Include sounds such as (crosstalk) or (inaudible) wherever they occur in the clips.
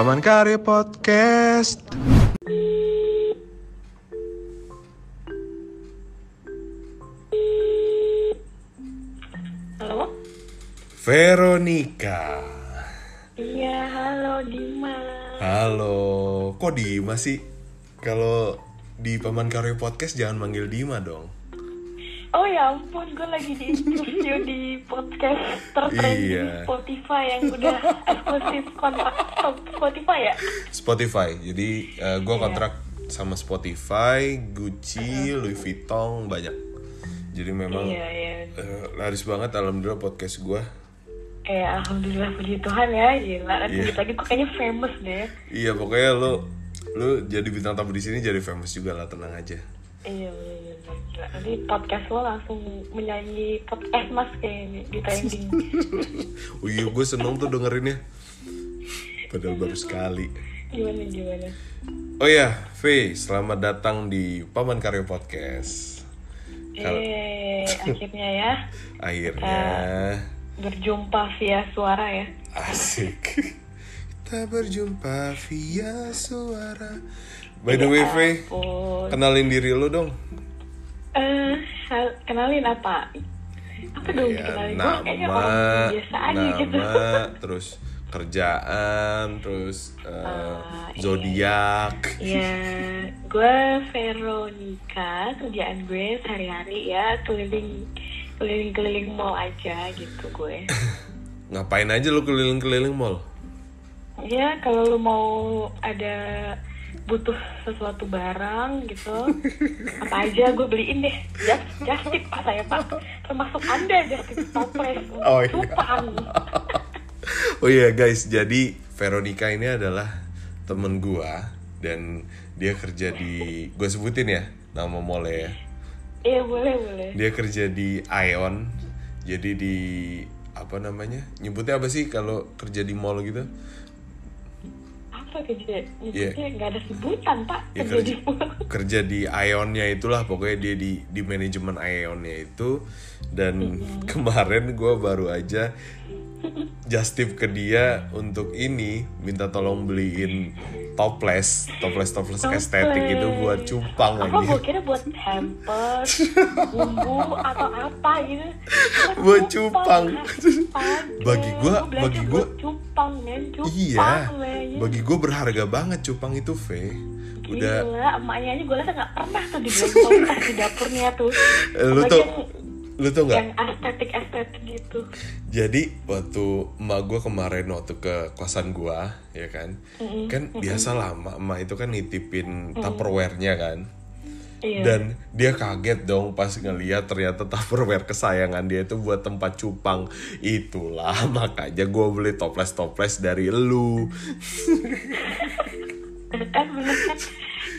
Paman Karya Podcast. Halo? Veronica. Iya, halo Dimas. Halo, kok Dima sih? Kalau di Paman Karya Podcast jangan manggil Dima dong. Oh ya ampun, gue lagi di interview di podcast tertrending Iya. Spotify yang udah eksklusif kontrak Spotify ya? Spotify. Jadi gue kontrak sama Spotify, Gucci, Louis Vuitton banyak. Jadi memang Iya, iya. eh, laris banget alhamdulillah podcast gue. Eh, alhamdulillah puji Tuhan ya, gila. Nanti Iya. lagi gue kayaknya famous deh. Iya pokoknya lo lo jadi bintang tamu di sini jadi famous juga lah tenang aja. Iya, bener, gila. Nanti podcast lo langsung menyanyi podcast mas kayak ini, di trending. (laughs) Oh iya gue seneng tuh dengerinnya. Padahal baru sekali. gimana, gimana? Oh iya, V, selamat datang di Paman Karya Podcast. Kalau- Eh, (laughs) akhirnya ya, Akhirnya berjumpa via suara ya. asik. (laughs) Kita berjumpa via suara. By the way, V, kenalin diri lo dong. Eh, kenalin apa? Apa dong Ya, kenalin? Gue kayaknya nama, orang biasa aja gitu. nama, (laughs) terus kerjaan, terus Ah, iya. zodiak. Ya, gue Veronica. Kerjaan gue sehari-hari ya keliling keliling-keliling mall aja gitu gue. (laughs) Ngapain aja lo keliling-keliling mall? ya kalau lu mau ada butuh sesuatu barang gitu apa aja gue beliin deh just just tip pak saya pak termasuk anda just tip toples Oh, iya. (laughs) Oh iya guys, jadi Veronica ini adalah temen gua dan dia kerja di, gue sebutin ya nama mall ya. iya boleh boleh Dia kerja di Ion, jadi di apa namanya? Nyebutnya apa sih kalau kerja di mall gitu? Apa kerja Iya. nyebutnya nggak ada sebutan pak Ya kerja kerja, di (laughs) kerja di Ionnya itulah pokoknya dia di di manajemen Ionnya itu. Dan (laughs) kemarin gua baru aja just tip ke dia untuk ini minta tolong beliin toples toples toples estetik itu buat cupang apa aja gue kira buat hampers (laughs) bumbu atau apa gitu. Buat cupang. Astaga, (laughs) Bagi gua- belanja bagi gua- buat cupang men. Cupang iya. men. bagi gue berharga banget cupang itu V. Udah. Gila, emaknya aja gue rasa gak pernah tuh (laughs) di dapurnya tuh. Lu tuh lu tuh nggak? Yang estetik-estetik gitu. Jadi waktu emak gue kemarin waktu ke kosan gue, ya kan, kan biasa lah emak emak itu kan nitipin tupperware-nya kan, Iya. Dan dia kaget dong pas ngeliat ternyata tupperware kesayangan dia itu buat tempat cupang. Itulah (laughs) makanya gue beli toples toples dari lu. kan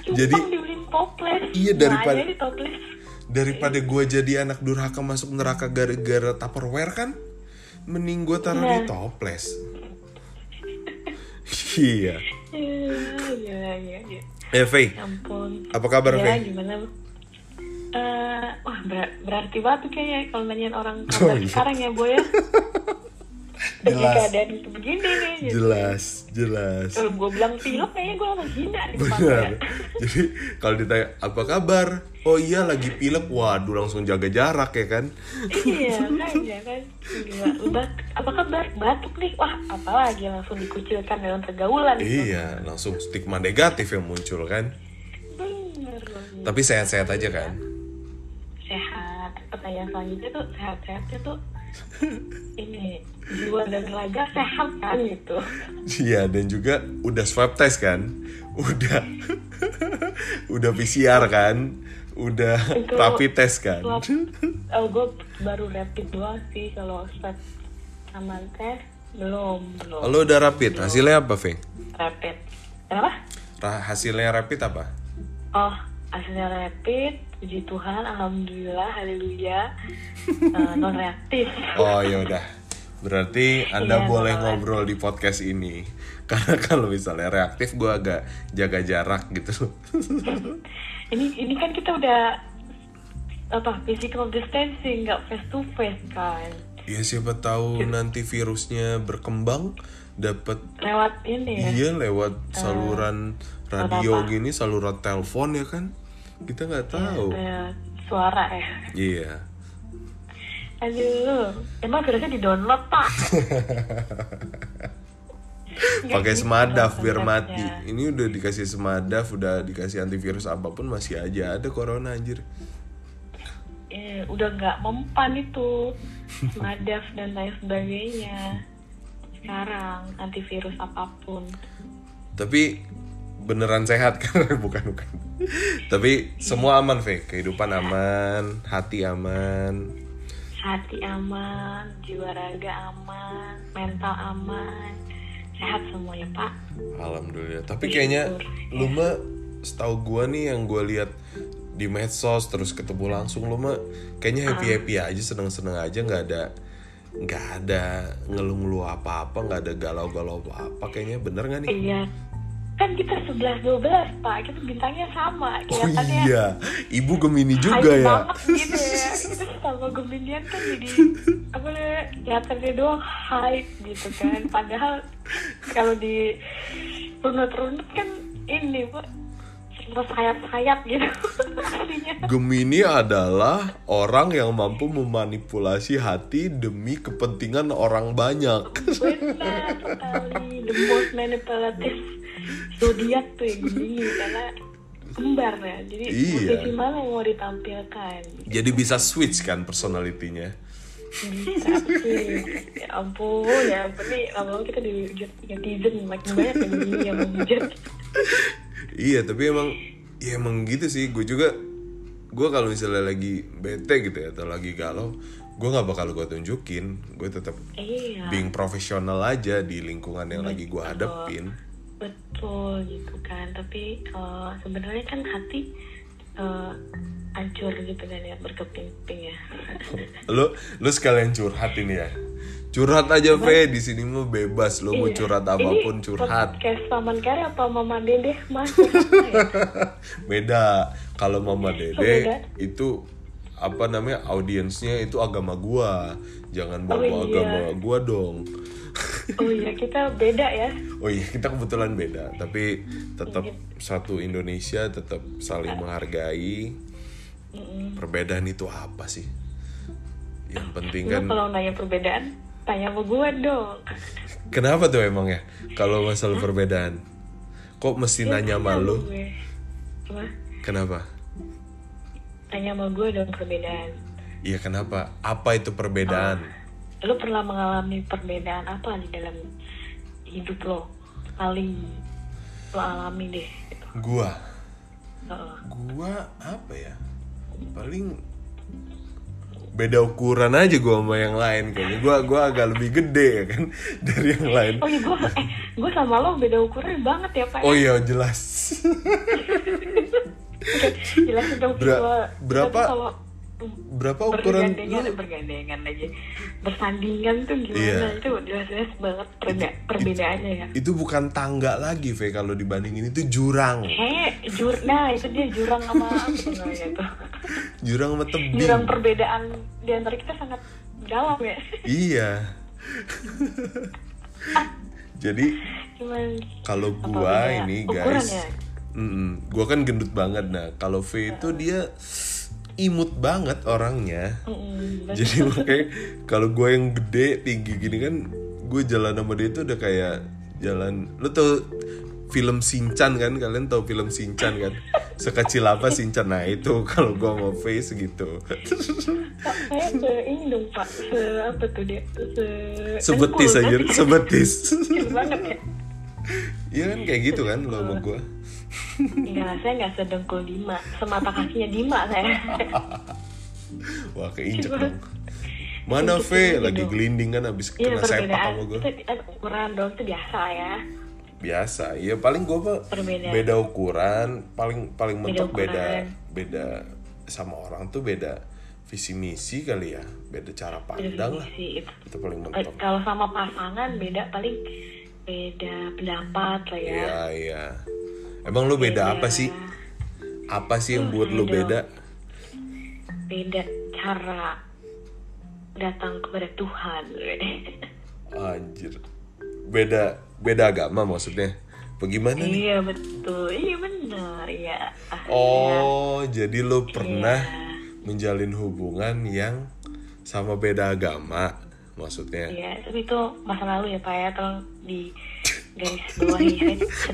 Jadi- Iya, daripada- Daripada gue jadi anak durhaka masuk neraka gara-gara tupperware kan, mending gue taruh di Nah. toples. (laughs) iya. Iya, iya, iya, iya. Eh, Faye, ampun apa kabar, ya Faye? gimana? Eh, wah ber- berarti banget tuh kayaknya kalau nanyain orang Oh, kabar iya. sekarang ya boy ya (laughs) Jelas. keadaan begini nih gitu. Jelas, jelas. Kalau gue bilang pilek kayaknya gue langsung hina di Benar. ya. (laughs) Jadi kalau ditanya apa kabar? Oh iya lagi pilek. Waduh langsung jaga jarak ya kan? Iya (laughs) kan ya kan Gila, bat- apa kabar batuk nih wah apalagi langsung dikucilkan dalam pergaulan gitu. Iya, langsung stigma negatif yang muncul kan. bener iya. Tapi sehat-sehat aja kan? sehat pertanyaan selanjutnya tuh sehat-sehatnya tuh ini jiwa dan raga sehat kan gitu Iya dan juga udah swab test kan? Udah (laughs) udah PCR kan? Udah Itu rapid test kan? swab oh gue baru rapid doang sih kalau swab sama tes belum belum Lo udah rapid, hasilnya apa, Fe? rapid kenapa Ra- Hasilnya rapid apa? oh hasilnya rapid puji Tuhan alhamdulillah haleluya (laughs) Eh, non reaktif Oh ya udah. Berarti Anda Iya, boleh ngobrol di podcast ini. (laughs) Karena kalau misalnya reaktif gue agak jaga jarak gitu. (laughs) ini ini kan kita udah apa physical distancing nggak face to face kan ya siapa tahu nanti virusnya berkembang dapat lewat ini ya iya lewat saluran radio apa? gini saluran telepon ya kan kita nggak tahu. Eh, suara ya. Iya. Aduh emang virusnya di download pak? Nggak (laughs) pakai gitu semadaf biar mati. Ini udah dikasih semadaf udah dikasih antivirus apa pun masih aja ada corona anjir. Eh, udah nggak mempan itu madaf dan lain sebagainya. Sekarang antivirus apa pun. Tapi beneran sehat (laughs) kan? Bukan bukan. Tapi semua aman Fe. Kehidupan aman hati aman. Hati aman jiwa raga aman mental aman. Sehat semuanya pak. Alhamdulillah. Tapi kayaknya lu mah setahu gua nih yang gua lihat di medsos terus ketemu langsung lu mah kayaknya happy happy aja seneng seneng aja nggak ada nggak ada ngeluh-ngeluh apa-apa nggak ada galau-galau apa-apa. Kayaknya bener nggak nih? Iya kan kita 11 12 pak. Kita bintangnya sama oh iya. Ibu gemini juga ya? banget gitu ya. Itu sama Geminian kan jadi apa namanya kelihatannya doang hype gitu kan. Padahal kalau di runut-runut kan ini pak sayap-sayap gitu. (laughs) Gemini adalah orang yang mampu memanipulasi hati demi kepentingan orang banyak. benar sekali. The most manipulative zodiak tuh yang Gemini karena kembar ya jadi Iya. posisi mana yang mau ditampilkan Jadi bisa switch kan personalitinya. bisa sih ya ampun ya ampun nih lama-lama kita dihujat netizen makin banyak yang menghujat Iya, tapi emang ya emang gitu sih. Gue juga gue kalau misalnya lagi bete gitu ya atau lagi galau, gue nggak bakal gue tunjukin. Gue tetap iya being profesional aja di lingkungan yang lagi gue hadapin. Betul gitu kan tapi eh, sebenarnya kan hati eh, hancur gitu kan ya berkeping-keping ya (laughs) Lu lu sekalian curhat ini ya. Curhat aja, Fe. Di sini mah bebas. Mau Iya. curhat Ini apa pun curhat. podcast paman kare apa mama dede mas ya? (laughs) beda kalau mama Oh, dede beda. itu apa namanya audiensnya itu agama gua jangan bawa Oh, iya. agama gua dong. Oh iya. Kita beda ya. Oh iya. Kita kebetulan beda. Tapi tetap Iya. satu Indonesia tetap saling menghargai. Perbedaan itu apa sih? Yang penting lu kan kalau nanya perbedaan tanya sama gue dong. Kenapa tuh emang ya? Kalau masalah perbedaan. Kok mesti nanya sama Tanya lu? sama gue. Apa? kenapa? Tanya sama gue dong perbedaan iya kenapa? Apa itu perbedaan? Lu pernah mengalami perbedaan apa di dalam hidup lo? Paling lo alami deh gitu. gua? Heeh. gua apa ya? Paling beda ukuran aja gua sama yang lain kayaknya gua gua agak lebih gede ya kan (laughs) dari yang lain. Oh iya gue eh gue sama lo beda ukuran banget ya pak oh ya? iya jelas. (laughs) Oke, jelasin dong Ber- berapa kalau berapa ukuran? bergandengan lu bergandengan aja. Bersandingan tuh gimana? Iya. itu jelas-jelas banget perbe- perbedaannya ya. itu bukan tangga lagi Ve kalau dibandingin itu jurang. Eh jur nah itu dia jurang sama apa tuh (laughs) jurang sama tebing. Jurang perbedaan di antara kita sangat dalam ya. Iya. (laughs) Jadi kalau gua ini guys ya? mm-mm, gua kan gendut banget. Nah kalau V itu dia imut banget orangnya. Mm, jadi (laughs) makanya kalau gue yang gede tinggi gini kan gue jalan sama dia itu udah kayak jalan lu tau film Sinchan kan? Kalian tau film Sinchan kan? Sekecil apa Sinchan? Nah itu kalau gue mau face gitu. Pak, saya se ini dong pak. Se apa tuh dia? Se sebetis aja sebetis. banget ya. Iya kan kayak gitu kan lo sama gue Enggak, saya nggak sedengkul Dima. Semata kakinya Dima saya. (laughs) Wah keinjek dong. Mana V? lagi gelinding kan abis Iya kena sepak sama gue Itu eh, ukuran dong, itu biasa ya. Biasa ya paling gue mah Perbedaan. beda ukuran. Paling paling mentok beda ukuran. beda sama orang tuh beda visi misi kali ya. Beda cara pandang lah. Definisi itu. itu paling Eh, mentok. Kalau sama pasangan beda paling beda pendapat lah ya. Iya iya emang lu beda apa sih apa sih yang buat lu beda Beda cara datang kepada Tuhan anjir beda beda agama maksudnya. Bagaimana nih? Iya betul, iya benar. Ah, Oh, jadi pernah Iya. menjalin hubungan yang sama beda agama maksudnya. Iya, tapi itu masa lalu ya Pak ya, tolong di garis (laughs) sedang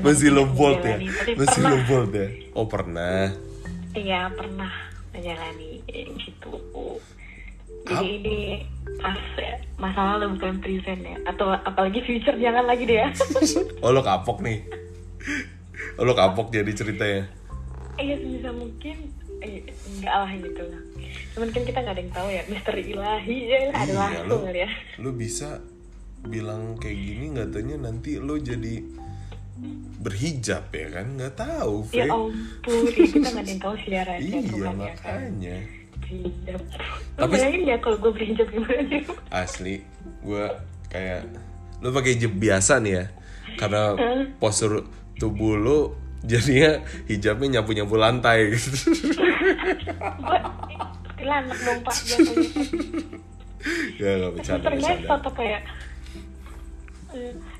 Masih lo bold ya? Masih lo bold ya? Oh, pernah. iya pernah menjalani gitu. Jadi Ap- ini pas ya, masa lalu bukan present ya, atau apalagi future jangan lagi deh ya. (laughs) Oh, lo kapok nih. Oh, lo kapok jadi ceritanya. Iya sebisa mungkin eh, enggak lah gitu lah. Cuman kan kita nggak ada yang tahu ya, misteri ilahi ya ada Iya, langsung lo, ya. lo bisa bilang kayak gini nggak tanya nanti lo jadi berhijab ya kan? Nggak tahu Ya Fe. ampun, ya, kita nggak ada yang tahu siarannya iya kan ya kan. makanya. Hijab. Lu Tapi- bayangin ya kalau gue berhijab gimana asli gue kayak lo pakai hijab biasa nih ya? Karena postur tubuh lo jadinya hijabnya nyapu nyapu lantai. (laughs) Gitu Gue kuntilanak dong pak ya nggak bercanda Ternyata atau kayak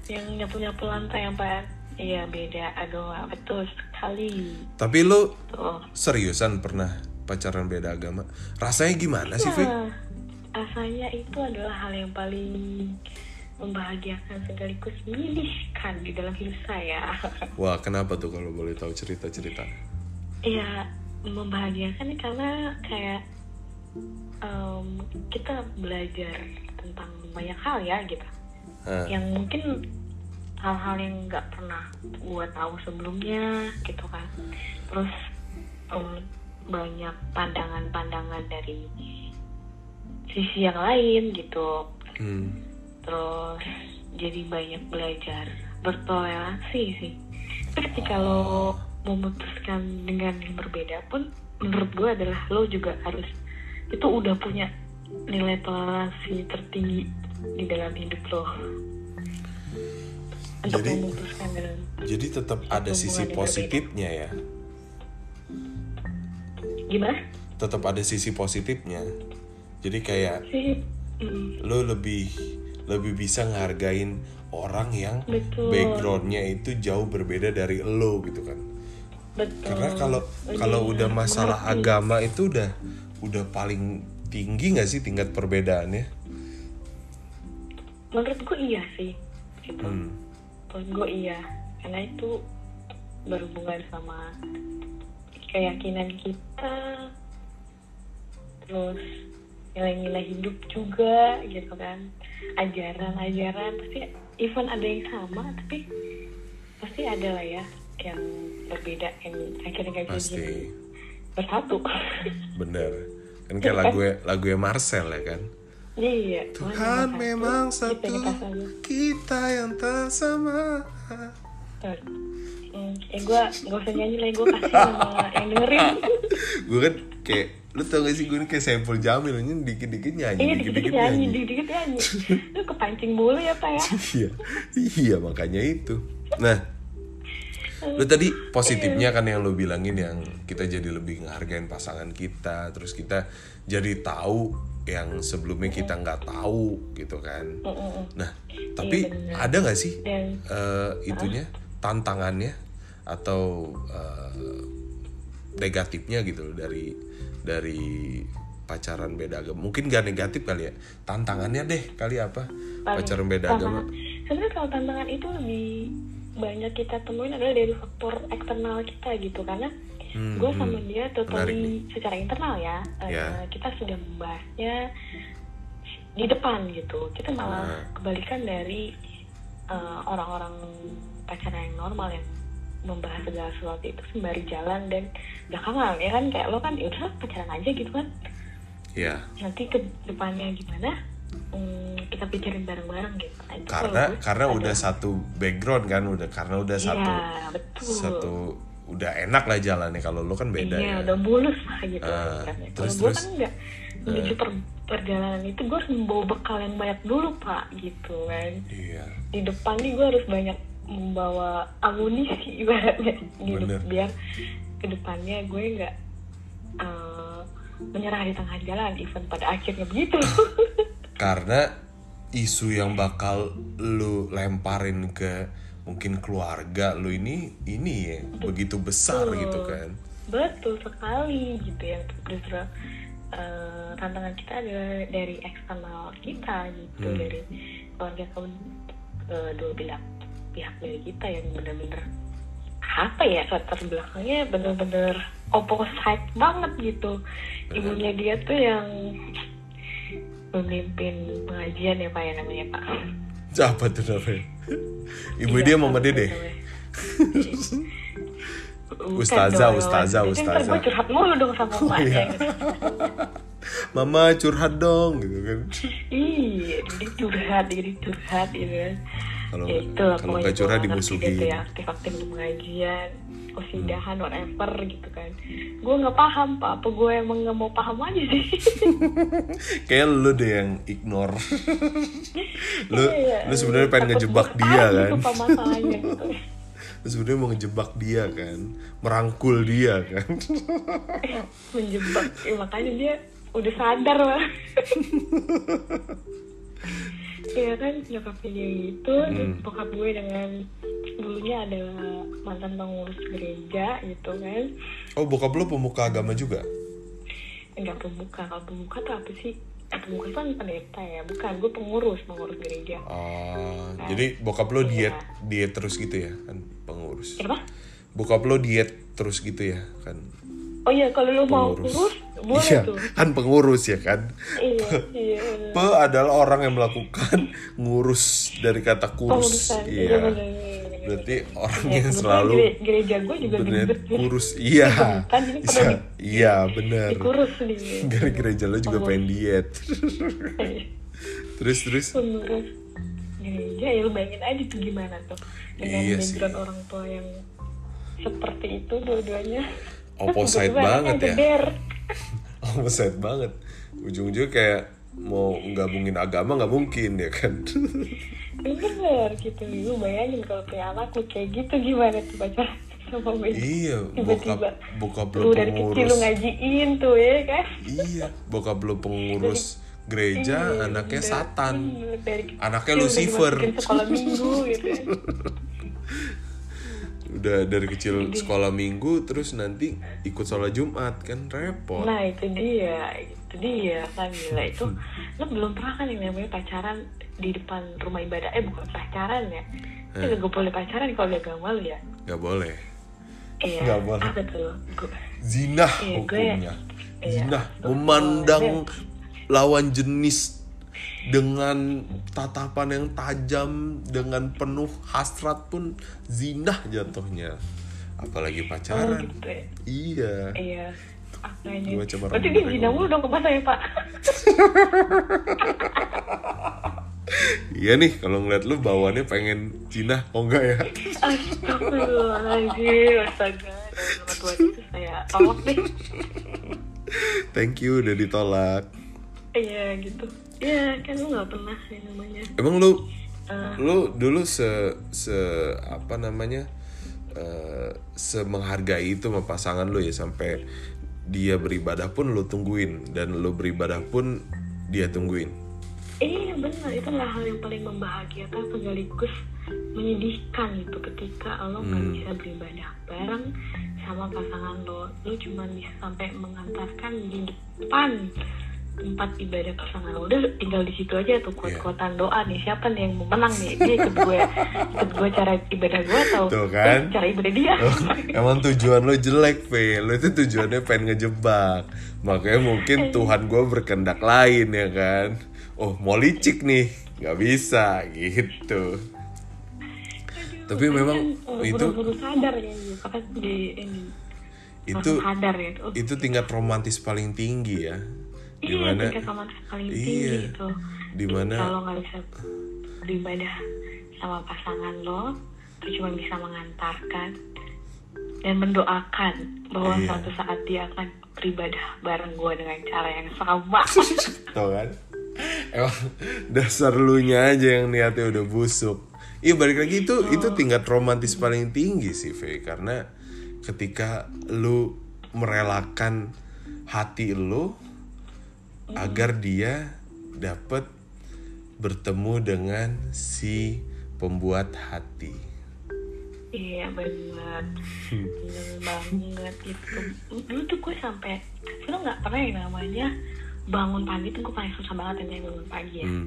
yang nyapu-nyapu lantai yang pak Iya beda agama. Betul sekali. Tapi lo tuh. seriusan pernah pacaran beda agama? Rasanya gimana sih Fe? Nah, rasanya itu adalah hal yang paling membahagiakan sekaligus menyedihkan di dalam hidup saya. (laughs) wah kenapa tuh kalau boleh tahu cerita cerita? Ya membahagiakan karena kayak em, kita belajar tentang banyak hal ya gitu Hah. yang mungkin hal-hal yang nggak pernah gue tahu sebelumnya gitu kan terus em, banyak pandangan-pandangan dari sisi yang lain gitu Hmm. terus jadi banyak belajar bertoleransi sih tapi ketika lo memutuskan dengan yang berbeda pun menurut gue adalah lo juga harus itu udah punya nilai toleransi tertinggi di dalam hidup lo untuk Jadi- memutuskan Jadi tetap ada sisi positifnya ya. gimana Tetap ada sisi positifnya. Jadi kayak mm, lo lebih lebih bisa ngehargain orang yang Betul. backgroundnya itu jauh berbeda dari lo gitu kan. betul Karena kalau kalau udah masalah mengerti. agama itu udah udah paling tinggi nggak sih tingkat perbedaannya? Menurut gue iya sih gitu Hmm. menurut gue iya karena itu berhubungan sama keyakinan kita terus nilai-nilai hidup juga gitu kan ajaran-ajaran pasti even ada yang sama tapi pasti ada lah ya yang berbeda yang akhirnya gak jadi Pasti bersatu bener. Kan kayak lagu lagu Marcel ya kan. Iya Tuhan memang satu, kita yang tak sama. Hmm, eh gue gak usah nyanyi lagi gue kasih sama (laughs) yang dengerin. Gue kan kayak lu tau gak sih gue kayak Saiful Jamil ini dikit-dikit nyanyi Iya dikit-dikit nyanyi, dikit-dikit nyanyi. (laughs) Lu kepancing mulu ya pak ya. iya iya makanya itu. Nah lu tadi positifnya kan yang lu bilangin yang kita jadi lebih ngehargain pasangan kita terus kita jadi tahu yang sebelumnya kita nggak tahu gitu kan. Nah tapi Iya, ada nggak sih eh, itunya tantangannya atau eh, negatifnya gitu dari dari pacaran beda agama? Mungkin gak negatif kali ya tantangannya deh kali apa? Paling pacaran beda agama. Sebenarnya kalau tantangan itu lebih banyak kita temuin adalah dari faktor eksternal kita gitu karena Hmm, gue sama dia Menarik totally secara internal ya, eh, Ya. kita sudah membahasnya di depan gitu. Kita malah Ah. kebalikan dari eh, orang-orang pacaran yang normal yang membahas segala sesuatu itu sembari jalan dan belakangan ya kan kayak lo kan ya udah pacaran aja gitu kan ya nanti ke depannya gimana hmm, kita pikirin bareng-bareng gitu Nah, karena karena udah satu background kan udah karena udah Iya, satu betul. satu udah enak lah jalannya. Kalau lo kan beda iya ya. udah mulus lah gitu. Ah, kan. terus- kalau gue kan enggak menuju per- perjalanan itu gue harus membawa bekal yang banyak dulu pak gitu kan. Iya. Di depan nih gue harus banyak membawa amunisi (laughs) ibaratnya. Gitu Bener. biar ke depannya gue nggak eh, menyerah di tengah jalan even pada akhirnya begitu. (laughs) Karena isu yang bakal lu lemparin ke mungkin keluarga lu ini ini ya begitu besar gitu kan. Betul sekali gitu ya. Justru eh, tantangan kita adalah dari eksternal kita gitu Hmm. dari keluarga kaum eh, dua pihak pihak dari kita yang benar-benar apa ya latar belakangnya benar-benar opposite banget gitu. Ibunya dia tuh yang memimpin pengajian ya pak ya namanya pak siapa tuh namanya ibu Iya, dia mama dede Ustazah, ustazah, ustazah. gue curhat mulu dong sama Oh, iya. gitu. mama curhat dong gitu kan Iya, jadi curhat, jadi curhat gitu kan. Kalau Ya itulah kalau nggak ngerti dimusuhin. Gitu ya, aktif-aktif di pengajian, kosidahan, whatever gitu kan. Gue nggak paham pak, apa gue emang nggak mau paham aja sih. (laughs) kayak lu deh yang ignore (laughs) lu Iya, lu sebenarnya pengen ngejebak dia kan masalahnya gitu. (laughs) lu sebenarnya mau ngejebak dia kan merangkul dia kan Menjebak, Ya, makanya dia udah sadar lah. Iya kan nyokapnya dia terus Hmm. bokap gue dengan dulunya adalah mantan pengurus gereja gitu kan. oh bokap lu pemuka agama juga enggak pemuka kalau pemuka tuh apa sih eh, pemuka itu kan pendeta ya bukan gue pengurus pengurus gereja Ah, jadi bokap lo diet Iya. diet terus gitu ya kan pengurus kenapa bokap lo diet terus gitu ya kan oh iya kalau lu mau Pengurus. kurus boleh iya tuh. kan pengurus ya kan? Iya iya. pe adalah orang yang melakukan ngurus dari kata kurus. Pengurusan iya. bener, bener, bener. berarti orang Ya, yang selalu gere- gereja gue juga gendut kurus iya. Kan iya di- iya bener. dikurus nih. Gara gereja lo juga pengen diet. (laughs) Terus terus? Pengurus gereja ya lu bayangin aja tuh gimana tuh dengan Iya sih. background orang tua yang seperti itu dua-duanya Opposite Tiba-tiba banget ya. (laughs) opposite banget. Ujung-ujungnya kayak mau gabungin agama nggak mungkin ya kan? (laughs) Bener gitu. Lu bayangin kalau punya anak lu kayak gitu gimana tuh baca sama iya tiba-tiba lu lo dari kecil lu pengurus. ngajiin tuh ya kan? Iya bokap lo pengurus gereja Iya, anaknya udah- satan. iya, dari Anaknya Lucifer. sekolah minggu gitu kan. (laughs) udah dari kecil sekolah minggu terus nanti ikut sholat jumat kan repot. Nah itu dia itu dia kan gila itu lu belum pernah kan yang namanya pacaran di depan rumah ibadah? Eh bukan pacaran ya. Eh. Kita gak boleh pacaran kalau dia agama lu ya? Nggak boleh. Iya Nggak boleh. apa tuh? Gua- zina Iya, gue- hukumnya. Iya. zina memandang lawan jenis dengan tatapan yang tajam dengan penuh hasrat pun zina jatuhnya. Apalagi oh, pacaran. gitu ya? Iya. Iya. Makanya. Gua coba Berarti dia zina mulu dong ke saya pak. (laughs) Iya nih kalau ngeliat lu bawaannya pengen zina oh enggak ya? Astagfirullahaladzim Astaga. Itu saya deh. Thank you udah ditolak Iya gitu. Iya kan lu gak pernah yang namanya. Emang lu Eh. lu dulu se se apa namanya eh, se menghargai itu sama pasangan lu ya sampai dia beribadah pun lu tungguin dan lu beribadah pun dia tungguin? Iya benar. Itu adalah hal yang paling membahagiakan sekaligus menyedihkan gitu ketika lo nggak Hmm. bisa beribadah bareng sama pasangan lo. Lo cuma bisa sampai mengantarkan di depan tempat ibadah pasangan. Udah tinggal di situ aja tuh kuat-kuatan doa nih siapa nih yang mau menang nih? Dia ikut gue. Ikut gue cara ibadah gue atau Tuh kan. eh, cara ibadah dia? Oh, emang tujuan lo jelek Fe. Lo itu tujuannya pengen ngejebak. Makanya mungkin Tuhan gue berkendak lain ya kan? Oh mau licik nih. Nggak bisa gitu. Tapi memang Kan, itu buru-buru sadar ya di itu sadar ya. oh, itu tingkat romantis paling tinggi ya Iya, di mana Iya. tinggi itu. Dimana- kalau nggak bisa beribadah sama pasangan lo, lo cuma bisa mengantarkan dan mendoakan bahwa Iya. suatu saat dia akan beribadah bareng gue dengan cara yang sama. (laughs) Tau kan emang dasar lu nya aja yang niatnya udah busuk iya balik lagi itu itu tingkat romantis paling tinggi sih Fe karena ketika lu merelakan hati lu agar dia dapat bertemu dengan si pembuat hati. Iya benar, banget itu. Dulu tuh gue sampai, lo nggak pernah yang namanya bangun pagi tuh gue paling susah banget yang bangun pagi ya. Hmm.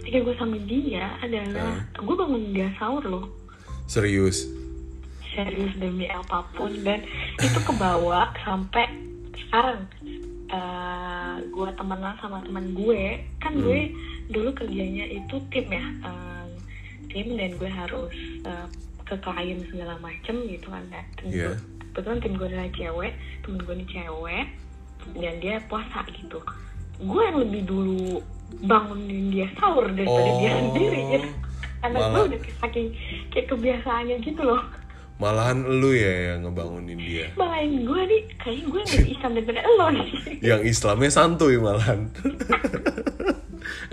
Ketika gue sama dia adalah, gue bangun dia sahur loh. Serius. serius demi apa pun dan itu kebawa sampai sekarang eh gue temenan sama teman gue kan gue dulu kerjanya itu tim ya eh, tim dan gue harus eh, ke klien segala macem gitu kan dan tim Iya. gue- kebetulan tim gue adalah cewek temen gue ini cewek dan dia puasa gitu. Gue yang lebih dulu bangunin dia sahur daripada dia Oh, sendiri. Gitu (laughs) karena gue udah kayak saking kayak kebiasaannya gitu loh Malahan lu ya yang ngebangunin dia. malahin gue nih kayaknya gue lebih Islam daripada lo nih (laughs) Yang Islamnya santuy malahan.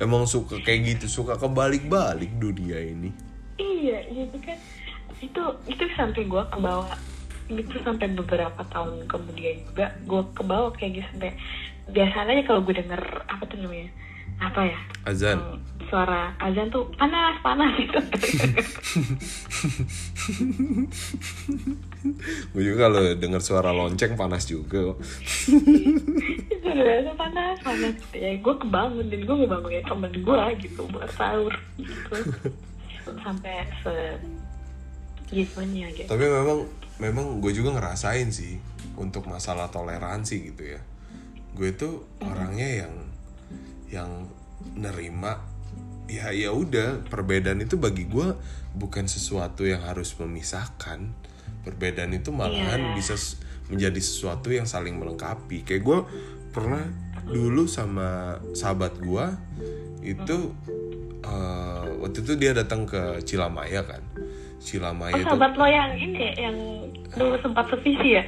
Emang suka kayak gitu, suka kebalik-balik dunia ini. iya gitu kan itu itu sampai gue ke bawah itu sampai beberapa tahun kemudian juga gue ke bawah kayak gitu sampai biasanya kalau gue denger apa tuh namanya apa ya? Azan. Hmm, suara azan tuh panas panas gitu. (laughs) Gue juga kalau denger suara lonceng panas juga udah panas panas. Ya gue kebangun dan gue ngebangunin temen gue gitu buat sahur gitu. Sampai se gitunya gitu. Tapi memang memang gue juga ngerasain sih untuk masalah toleransi gitu ya. Gue tuh orangnya yang yang nerima ya ya udah perbedaan itu bagi gue bukan sesuatu yang harus memisahkan. Perbedaan itu malahan Iya. bisa menjadi sesuatu yang saling melengkapi. Kayak gue pernah dulu sama sahabat gue itu eh, waktu itu dia datang ke Cilamaya kan. Cilamaya Oh itu sahabat lo yang ini yang dulu sempat sevisi ya?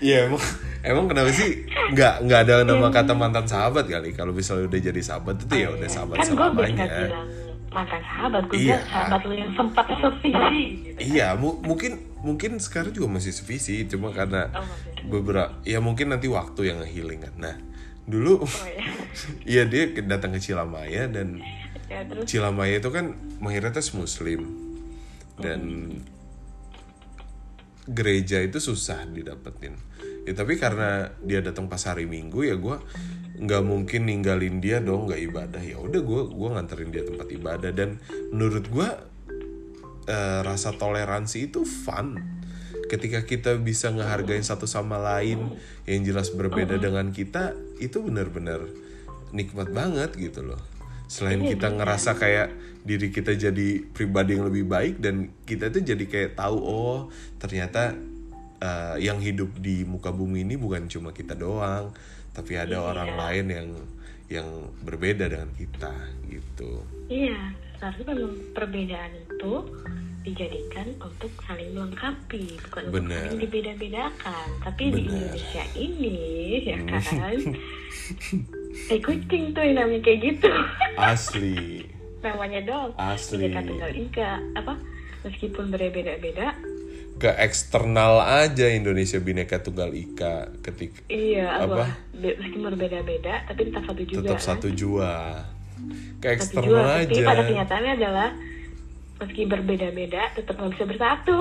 Iya emang (laughs) emang kenapa sih nggak nggak ada nama kata mantan sahabat kali kalau misalnya udah jadi sahabat itu ya udah sahabat kan selamanya bilang mantan sahabat, gue Iya. sahabat lo yang sempat sevisi gitu. iya mu- mungkin mungkin sekarang juga masih sevisi cuma karena Oh, masih. beberapa ya mungkin nanti waktu yang healing kan nah dulu Oh, ya. (laughs) iya dia ke- datang ke Cilamaya dan ya terus Cilamaya itu kan mayoritas muslim dan gereja itu susah didapetin ya tapi karena dia datang pas hari minggu ya gue nggak mungkin ninggalin dia dong nggak ibadah. Ya udah gue gua nganterin dia tempat ibadah. Dan menurut gue eh, rasa toleransi itu fun. Ketika kita bisa ngehargain satu sama lain yang jelas berbeda dengan kita itu benar-benar nikmat banget gitu loh. Selain kita ngerasa kayak diri kita jadi pribadi yang lebih baik dan kita tuh jadi kayak tahu oh ternyata eh, yang hidup di muka bumi ini bukan cuma kita doang tapi ada orang lain yang yang berbeda dengan kita gitu. Iya seharusnya perbedaan itu dijadikan untuk saling melengkapi bukan untuk Bener. saling dibeda-bedakan. Tapi di Bener. Indonesia ini ya kan? (laughs) Eh kucing tuh yang namanya kayak gitu. Asli. Namanya dong Asli. Bineka tunggal ika apa? Meskipun berbeda-beda ke eksternal aja Indonesia Bineka Tunggal Ika ketika iya Apa? meskipun berbeda-beda tapi tetap satu juga tetap kan? satu jua. Ke eksternal tapi aja. pada kenyataannya adalah meski berbeda-beda tetap nggak bisa bersatu.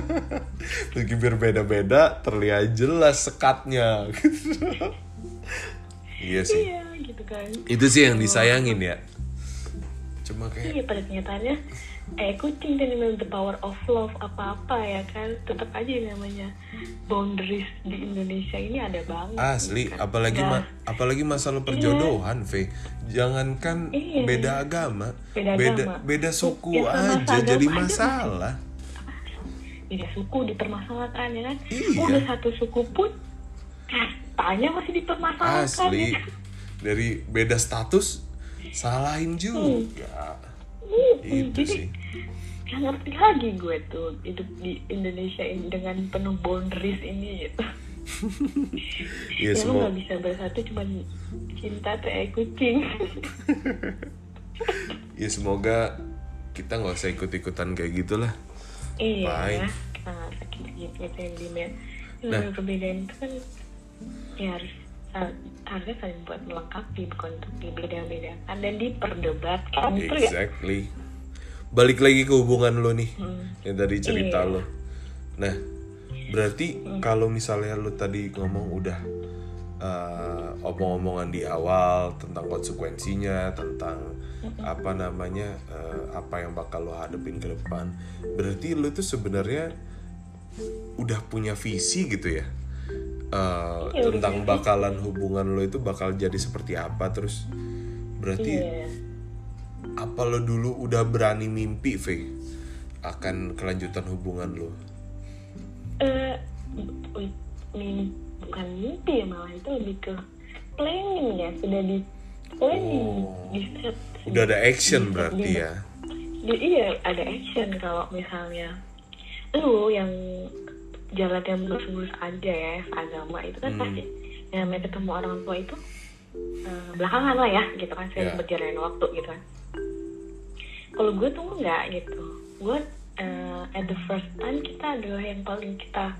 (laughs) Meski berbeda-beda terlihat jelas sekatnya. (laughs) Iya sih. Iya gitu kan. Itu sih yang disayangin ya. Cuma kayak iya pada kenyataannya eh kucing dan memang the power of love apa-apa ya kan tetap aja namanya boundaries di Indonesia ini ada banget asli kan. apalagi Nggak- ma- apalagi masalah perjodohan V jangankan Iya. beda agama Beda beda agama. beda suku Ya, aja jadi masalah beda suku dipermasalahkan ya kan Iya. udah satu suku pun kastanya masih dipermasalahkan asli ya kan? dari beda status salahin juga Hmm, itu jadi sih nggak ngerti lagi gue tuh hidup di Indonesia ini dengan penuh boundaries ini gitu. (laughs) Iya ya lu semua nggak bisa bersatu cuma cinta tuh kayak kucing. (laughs) ya semoga kita nggak usah ikut-ikutan kayak gitulah iya. Fine. Nah, sakit gitu yang di. Nah. perbedaan itu kan ya harus sa- harusnya saling buat melengkapi bukan untuk dibeda-bedakan dan diperdebatkan itu ya Exactly. Balik lagi ke hubungan lo nih, yang tadi cerita Iya. lo. Nah, berarti kalau misalnya lo tadi ngomong udah eh, omong-omongan di awal tentang konsekuensinya, tentang apa namanya, eh, apa yang bakal lo hadepin ke depan, berarti lo tuh sebenarnya udah punya visi gitu ya. Iya, udah tentang bakalan hubungan lo itu bakal jadi seperti apa terus berarti Iya. apa lo dulu udah berani mimpi, Faye, akan kelanjutan hubungan lo? eh mim- bukan mimpi ya malah itu lebih ke planning ya sudah di planning Oh. di set Udah ada action di- berarti di- ya? di- iya ada action kalau misalnya lu yang jalan yang mulus-mulus aja ya agama itu kan Hmm. pasti yang namanya ketemu orang tua itu eh, belakangan lah ya gitu kan saya Ya. berjalan waktu gitu kan kalau gue tuh enggak gitu gue eh, at the first time kita adalah yang paling kita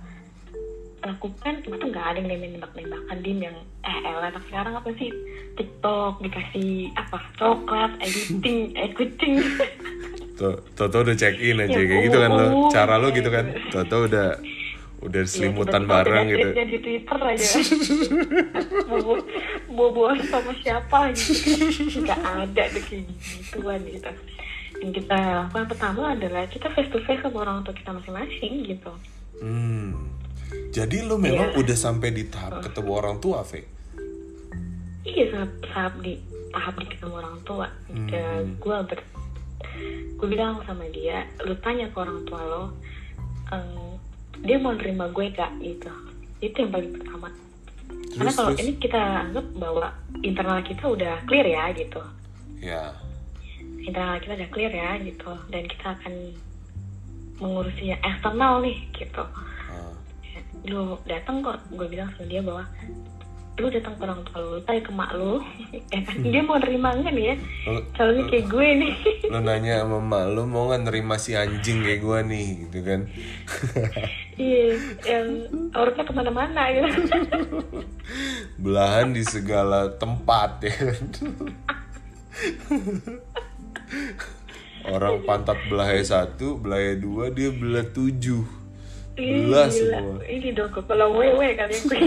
lakukan itu nggak ada yang namanya nembak-nembakan dim yang eh elah anak sekarang apa sih TikTok dikasih apa coklat editing editing (laughs) Tuh, Toto udah check in aja Ya, kayak gitu kan lo, uh, cara lo gitu kan? Toto udah udah selimutan Ya, bareng gitu. di Twitter aja bobo bobo sama siapa gitu nggak ada tuh kayak gituan gitu yang kita lakukan pertama adalah kita face to face sama orang tua kita masing-masing gitu Hmm. Jadi lo memang Iya. udah sampai di tahap ketemu orang tua, Fe? iya tahap, tahap di tahap di ketemu orang tua Hmm. gue ber gue bilang sama dia lu tanya ke orang tua lo em, dia mau nerima gue gak gitu itu yang paling pertama karena Terus, kalau terus? ini kita anggap bahwa internal kita udah clear ya gitu Ya. internal kita udah clear ya gitu dan kita akan mengurusinya eksternal nih gitu Ah. lu datang kok gue bilang sama dia bahwa lu datang ke orang tua lu tanya ke mak lu (laughs) ya kan dia mau nerima enggak nih ya calonnya kayak gue nih lo (laughs) nanya sama mak lo mau nggak nerima si anjing kayak gua nih, gitu kan? (laughs) iya yang auranya ke mana-mana gitu Belahan di segala tempat ya kan? Orang pantat belahnya satu, belahnya dua, dia belah tujuh. Ih, Belah gila. semua. ini dong kepala wewe kali gue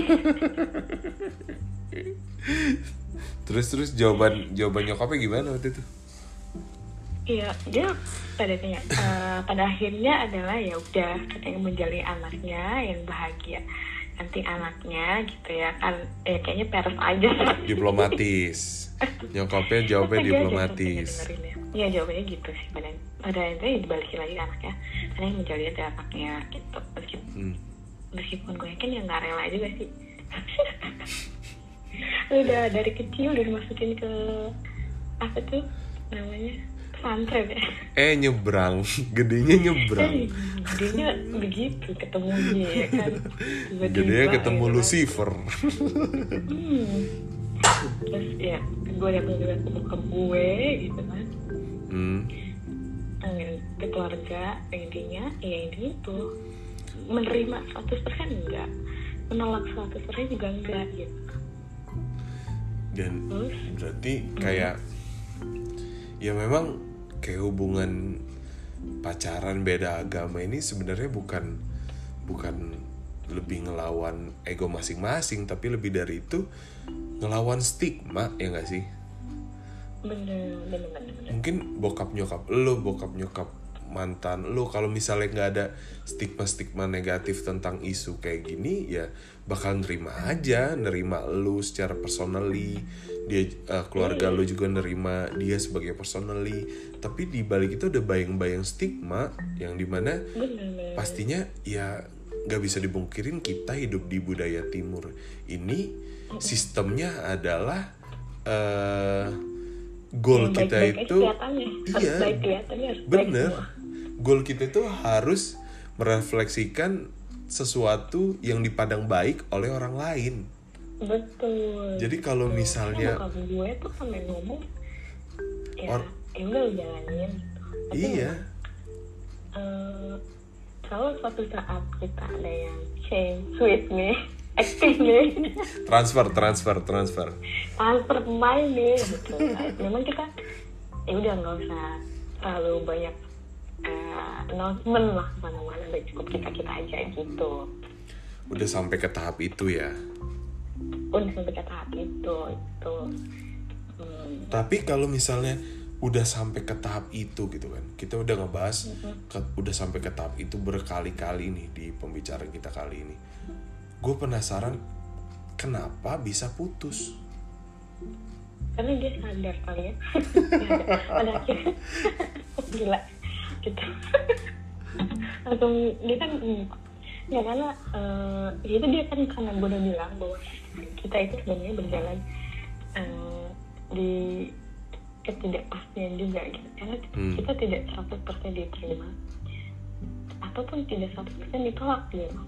Terus terus jawaban jawaban nyokapnya gimana waktu itu? Iya, dia pada tanya, eh, pada akhirnya adalah ya udah yang menjalin anaknya yang bahagia. Nanti anaknya gitu ya kan, eh, kayaknya peres aja. Diplomatis. (laughs) Nyokapnya jawabnya aja yang diplomatis. ya. Iya jawabannya gitu sih pada pada intinya dibalikin lagi ke anaknya karena yang menjalin itu anaknya gitu meskipun, Hmm. meskipun gue yakin ya nggak rela juga sih (laughs) udah dari kecil udah dimasukin ke apa tuh namanya pesantren ya Eh nyebrang, (laughs) gedenya nyebrang. Eh, gedenya begitu ketemunya ya kan Tiba-tiba Gedenya ketemu kan. Lucifer. hmm. terus ya gue yang ketemu ke gue gitu kan Hmm. Eh, ke keluarga intinya ya intinya itu menerima 100% enggak menolak 100% juga enggak gitu Dan terus berarti kayak ya memang kayak hubungan pacaran beda agama ini sebenarnya bukan bukan lebih ngelawan ego masing-masing tapi lebih dari itu ngelawan stigma ya gak sih bener bener bener, bener. mungkin bokap nyokap lo bokap nyokap mantan lo kalau misalnya nggak ada stigma stigma negatif tentang isu kayak gini ya bakal nerima aja nerima lo secara personally. Dia eh, keluarga lo juga nerima dia sebagai personally. Tapi di balik itu ada bayang-bayang stigma yang di mana bener, pastinya ya nggak bisa dibungkirin kita hidup di budaya timur ini. Sistemnya adalah eh goal Yang kita aja itu iya baik baik bener. goal kita itu harus merefleksikan sesuatu yang dipandang baik oleh orang lain. Betul. Jadi kalau misalnya bokap gue tuh sampai ngomong ya Or- ya udah jalanin. Tapi iya. Eh, kalau suatu saat kita ada yang change with me (laughs) acting nih transfer transfer transfer. Transfer pemain nih gitu memang kita ya udah nggak usah terlalu banyak uh, announcement lah mana-mana udah cukup kita kita aja gitu. Udah sampai ke tahap itu ya? Udah sampai ke tahap itu itu. Hmm. tapi kalau misalnya udah sampai ke tahap itu gitu kan kita udah ngebahas ke, udah sampai ke tahap itu berkali-kali nih di pembicaraan kita kali ini. Gue penasaran kenapa bisa putus? Karena dia sadar kali ya. (laughs) Pada akhirnya. (laughs) Gila gitu. (laughs) Langsung dia kan ya karena uh, itu dia kan karena gue udah bilang bahwa kita itu sebenarnya berjalan uh, di ketidakpastian juga gitu. Karena hmm. kita tidak 100% diterima. Ataupun tidak 100% ditolak gitu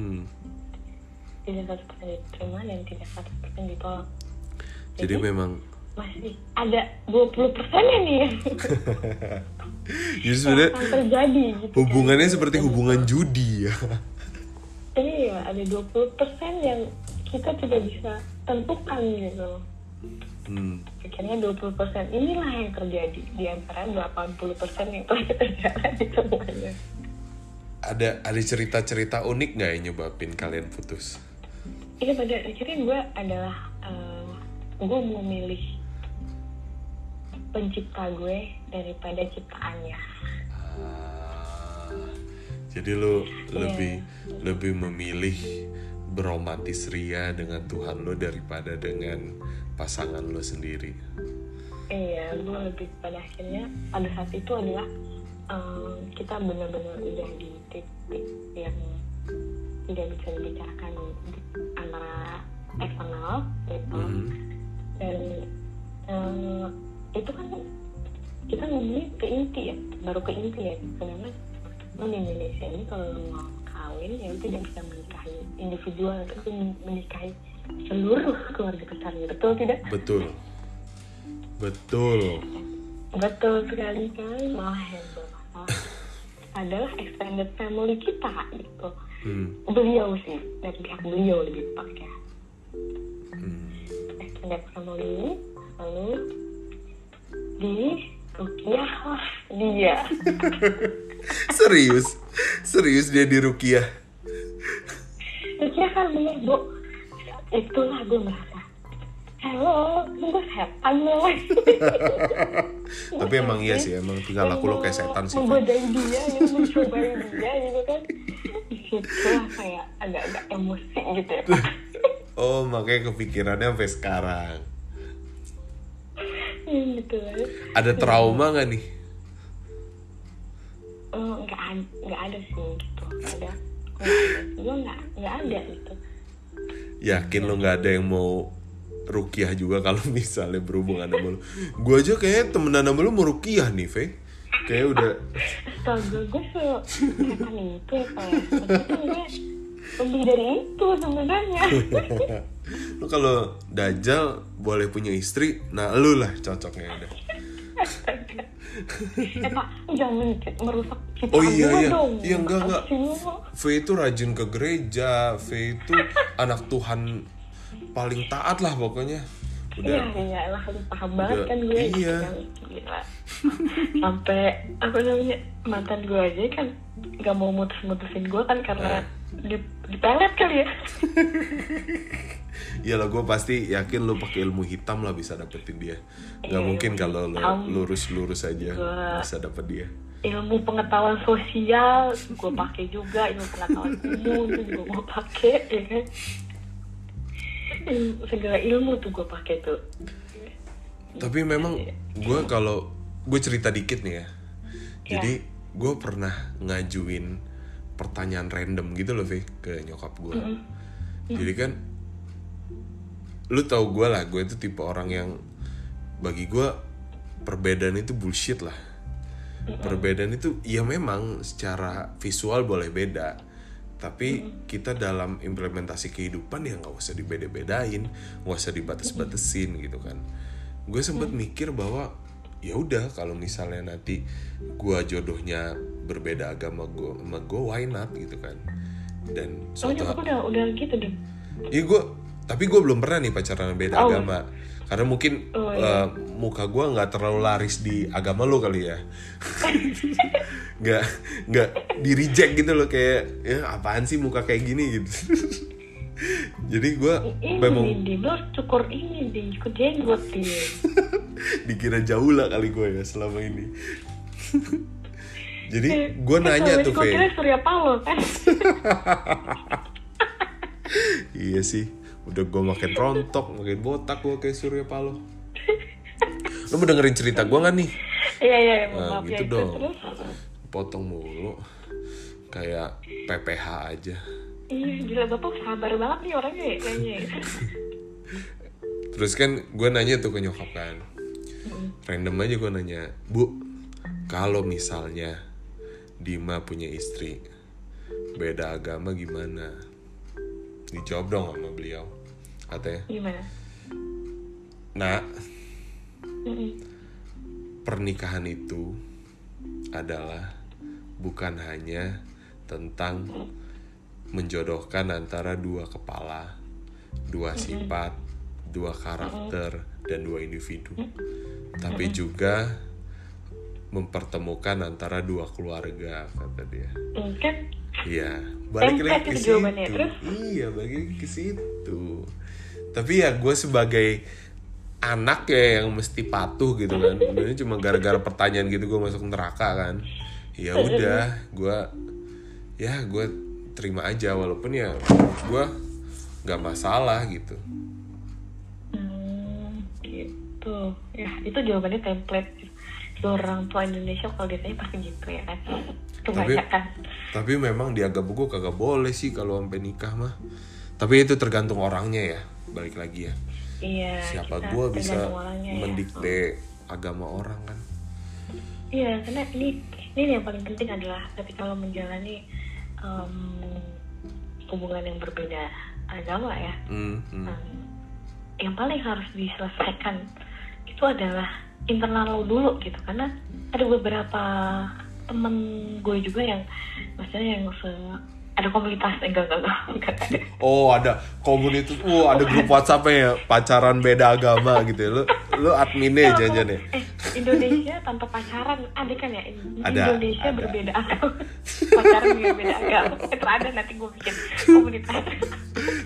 hmm. tidak 100% diterima dan tidak 100% ditolak. Jadi, jadi memang masih ada 20 persennya nih (laughs) (laughs) Jadi sebenarnya terjadi gitu hubungannya kan. seperti hubungan judi ya. (laughs) Iya, ada 20 persen yang kita tidak bisa tentukan gitu hmm. akhirnya 20% inilah yang terjadi di antara 80% yang telah kita jalani semuanya ada ada cerita-cerita unik nggak yang nyebabin kalian putus? Iya pada akhirnya gue adalah uh, eh, gue mau milih pencipta gue daripada ciptaannya. Ah, jadi lo yeah. lebih lebih memilih beromantis ria dengan Tuhan lo daripada dengan pasangan lo sendiri iya gue lebih pada akhirnya pada saat itu adalah um, kita benar-benar udah di titik yang tidak bisa dibicarakan antara eksternal gitu mm -hmm. dan um, itu kan kita ngomongin ke inti ya baru ke inti ya. Sebenarnya di Indonesia ini kalau mau kawin ya tidak bisa menikahi individual tapi menikahi seluruh keluarga besarnya betul tidak? Betul. Betul. Betul sekali kan malah bermasalah adalah extended family kita gitu. Hmm. beliau sih dari pihak beliau lebih pakai hmm. extended family lalu di rukiah lah dia. (laughs) Serius? Serius dia di rukiah? Rukiah kan bener bu. Itulah gue merasa halo gue setan loh (laughs) tapi emang iya sih emang tinggal laku lo kayak setan sih menggodain dia gitu mencobain dia gitu kan. Di situlah kayak agak-agak emosi gitu ya (laughs) oh makanya kepikirannya sampai sekarang. ya, (laughs) gitu lah ada trauma nggak nih? Oh nggak nggak ada sih gitu. Ada. Gue nggak nggak ada gitu. Yakin lo nggak ada yang mau rukiah juga (laughs) kalau misalnya berhubungan sama lo? Gue aja kayak temenan sama lo mau rukiah nih Fe. Kayak udah astaga gue setan itu ya pak lebih dari itu sebenarnya (laughs) lo kalau dajal boleh punya istri nah lu lah cocoknya udah eh pak jangan merusak cita oh iya iya. dong. iya enggak enggak. V itu rajin ke gereja V itu anak Tuhan paling taat lah pokoknya. Udah. Iya iya lah lu paham banget kan gue iya. gila. Sampai apa namanya mantan gue aja kan nggak mau mutus-mutusin gue kan karena di, dipelet kali ya (laughs) Iya lah gue pasti yakin lo pakai ilmu hitam lah bisa dapetin dia. Gak iya, mungkin kalau lo lurus-lurus aja gua, bisa dapet dia. Ilmu pengetahuan sosial gue pakai juga, ilmu pengetahuan umum tuh juga gue pakai, ya kan. Segala ilmu tuh gue pakai tuh. Tapi memang gue kalau gue cerita dikit nih ya. Jadi ya. gue pernah ngajuin pertanyaan random gitu loh, Vi, ke nyokap gue. Mm -hmm. Jadi kan lu tau gue lah gue itu tipe orang yang bagi gue perbedaan itu bullshit lah. Perbedaan itu ya memang secara visual boleh beda tapi kita dalam implementasi kehidupan ya nggak usah dibeda-bedain nggak usah dibatas-batasin gitu kan. Gue sempat mikir bahwa ya udah kalau misalnya nanti gue jodohnya berbeda agama gue sama gue why not gitu kan dan suatu oh, udah udah gitu deh Iya gue, tapi gue belum pernah nih pacaran beda Oh. agama. Karena mungkin Oh, iya. eh, muka gue nggak terlalu laris di agama lo kali ya. (laughs) Nggak nggak di reject gitu loh kayak ya apaan sih muka kayak gini gitu. (laughs) Jadi gue memang di lo cukur ini di cukur jenggot di (laughs) dikira jauh lah kali gue ya selama ini. (laughs) Jadi gue Kan nanya tuh Fe. kira Surya Paloh kan (laughs) Iya sih, udah gue makin rontok, makin botak gue kayak Surya Paloh. Lu mau dengerin cerita gue gak nih? iya iya iya, Nah, maaf gitu ya dong. terus Potong mulu. Kayak PPH aja. Iya gila bapak sabar banget nih orangnya ya, kayaknya (laughs) Terus kan gue nanya tuh ke nyokap kan. Random aja gue nanya, Bu, kalau misalnya Dima punya istri, beda agama gimana? Dijawab dong sama beliau. Katanya, gimana nak, Mm-mm. pernikahan itu adalah bukan hanya tentang menjodohkan antara dua kepala, dua sifat, dua karakter, dan dua individu, tapi juga mempertemukan antara dua keluarga, kata dia. Kan Iya, balik lagi ke itu situ. Iya, balik lagi ke situ. Tapi ya gue sebagai anak ya yang mesti patuh gitu kan. (laughs) Sebenarnya cuma gara-gara pertanyaan gitu gue masuk neraka kan. Ya udah, gue ya gue terima aja walaupun ya gue nggak masalah gitu. Hmm, gitu. Ya, itu jawabannya template. Orang tua Indonesia kalau ditanya pasti gitu ya kan. Kebanyakan. Tapi memang di agama gue kagak boleh sih kalau sampai nikah mah. Tapi itu tergantung orangnya ya, balik lagi ya. Iya. Siapa gue bisa ya. mendikte agama orang kan. Iya, karena ini ini yang paling penting adalah ketika lo menjalani em, hubungan yang berbeda agama ya, Hmm, hmm. em, yang paling harus diselesaikan itu adalah internal lo dulu gitu. Karena ada beberapa temen gue juga yang maksudnya yang se ada komunitas enggak enggak enggak, enggak. Oh ada komunitas, oh ada grup WhatsApp ya pacaran beda agama gitu ya. Lu lu adminnya jangan ya. Eh, Indonesia tanpa pacaran ada kan ya? Ada, Indonesia ada. berbeda agama. pacaran juga beda agama. Itu ada nanti gue bikin komunitas.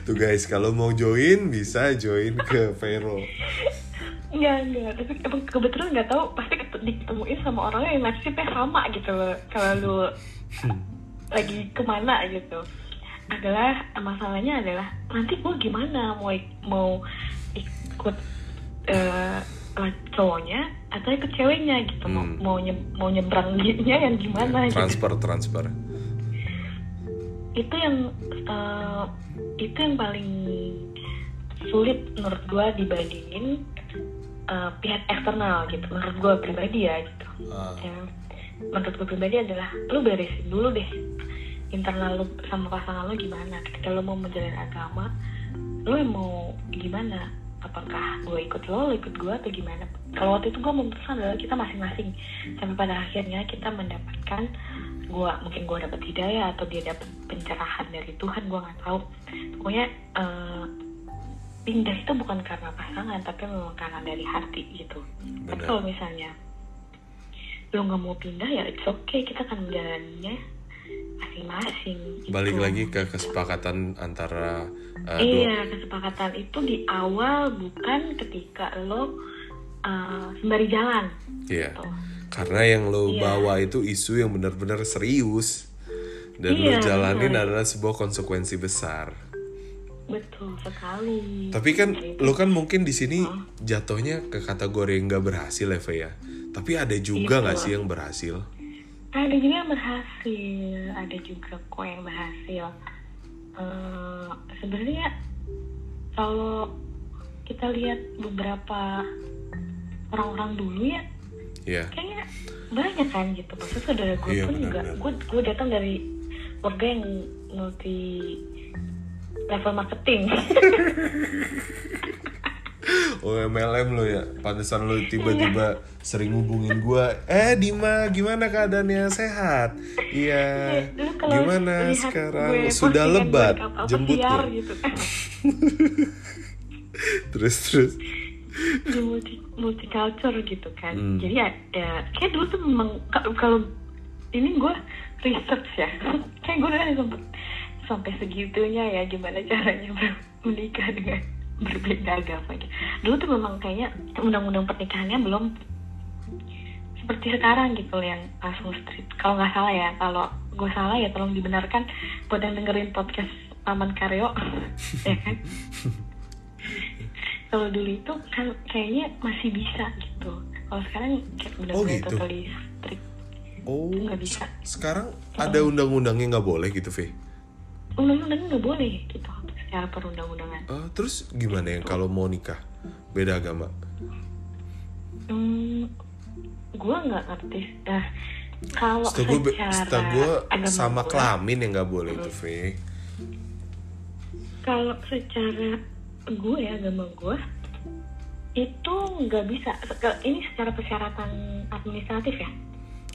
Tuh guys kalau mau join bisa join ke Vero. Enggak, enggak. Tapi emang kebetulan nggak tahu pasti ket- ditemuin sama orang yang nasibnya sama gitu loh. Kalau lu lagi ke mana gitu. Adalah masalahnya adalah nanti gue gimana mau mau ikut eh, cowoknya atau ikut ceweknya gitu mau Hmm. mau nye- mau nyebrang (laughs) nya yang gimana gitu. Transfer transfer. itu yang eh, itu yang paling sulit menurut gue dibandingin eh, pihak eksternal gitu menurut gue pribadi ya gitu Ah, ya menurut gue pribadi adalah lu beresin dulu deh internal lu sama pasangan lu gimana. Ketika lu mau menjalin agama lu mau gimana? Apakah gue ikut lo, lo ikut gue atau gimana? Kalau waktu itu gue memutuskan adalah kita masing-masing. Sampai pada akhirnya kita mendapatkan gue mungkin gue dapet hidayah atau dia dapet pencerahan dari Tuhan gue nggak tahu. Pokoknya eh, pindah itu bukan karena pasangan tapi memang karena dari hati gitu. Tapi Benar. kalau misalnya lo nggak mau pindah ya it's okay kita akan menjalaninya masing-masing gitu. Balik lagi ke kesepakatan antara uh, dua. iya kesepakatan itu di awal bukan ketika lo uh, sembari jalan Iya. gitu. Karena yang lo Iya. bawa itu isu yang benar-benar serius dan lo Iya, jalanin benar. adalah sebuah konsekuensi besar. Betul sekali Tapi kan lo kan mungkin di sini jatuhnya ke kategori yang nggak berhasil ya, Fe, ya. Tapi ada juga Iya, nggak sih yang berhasil? ada juga yang berhasil ada juga kok yang berhasil Eh, sebenarnya kalau kita lihat beberapa orang-orang dulu ya Iya. kayaknya banyak kan gitu maksudnya saudara gue Iya, pun juga benar-benar. gue gue datang dari keluarga yang multi level marketing (laughs) Oh MLM lo ya, pantesan lo tiba-tiba sering hubungin gua. Eh Dima, gimana keadaannya sehat? Iya. Kalau Gimana sekarang? gue Sudah lebat, gue siar lo. gitu kan. (laughs) Terus terus. di multi multicultural gitu kan Hmm. jadi ya, ya kayak dulu tuh memang kalau kalau ini gue research ya (laughs) kayak gue udah sempet sampai segitunya ya gimana caranya menikah dengan berbeda agama gitu. dulu tuh memang kayaknya undang-undang pernikahannya belum seperti sekarang gitu yang langsung street kalau nggak salah ya kalau gue salah ya tolong dibenarkan buat yang dengerin podcast Paman Karyo (laughs) ya kan kalau dulu itu kan kayaknya masih bisa gitu kalau sekarang kayak benar-benar Oh, gitu. totally strict Oh, Nggak bisa. se- sekarang ada undang-undangnya nggak boleh gitu, Fe? Undang-undangnya nggak boleh gitu secara perundang-undangan. Eh, terus gimana yang kalau mau nikah? Beda agama? hmm, gue nggak ngerti. Nah kalau Setahu gue, secara setahu gue sama gua, kelamin yang nggak boleh itu, Fe. kalau secara gue ya agama gue itu nggak bisa. Ini secara persyaratan administratif ya?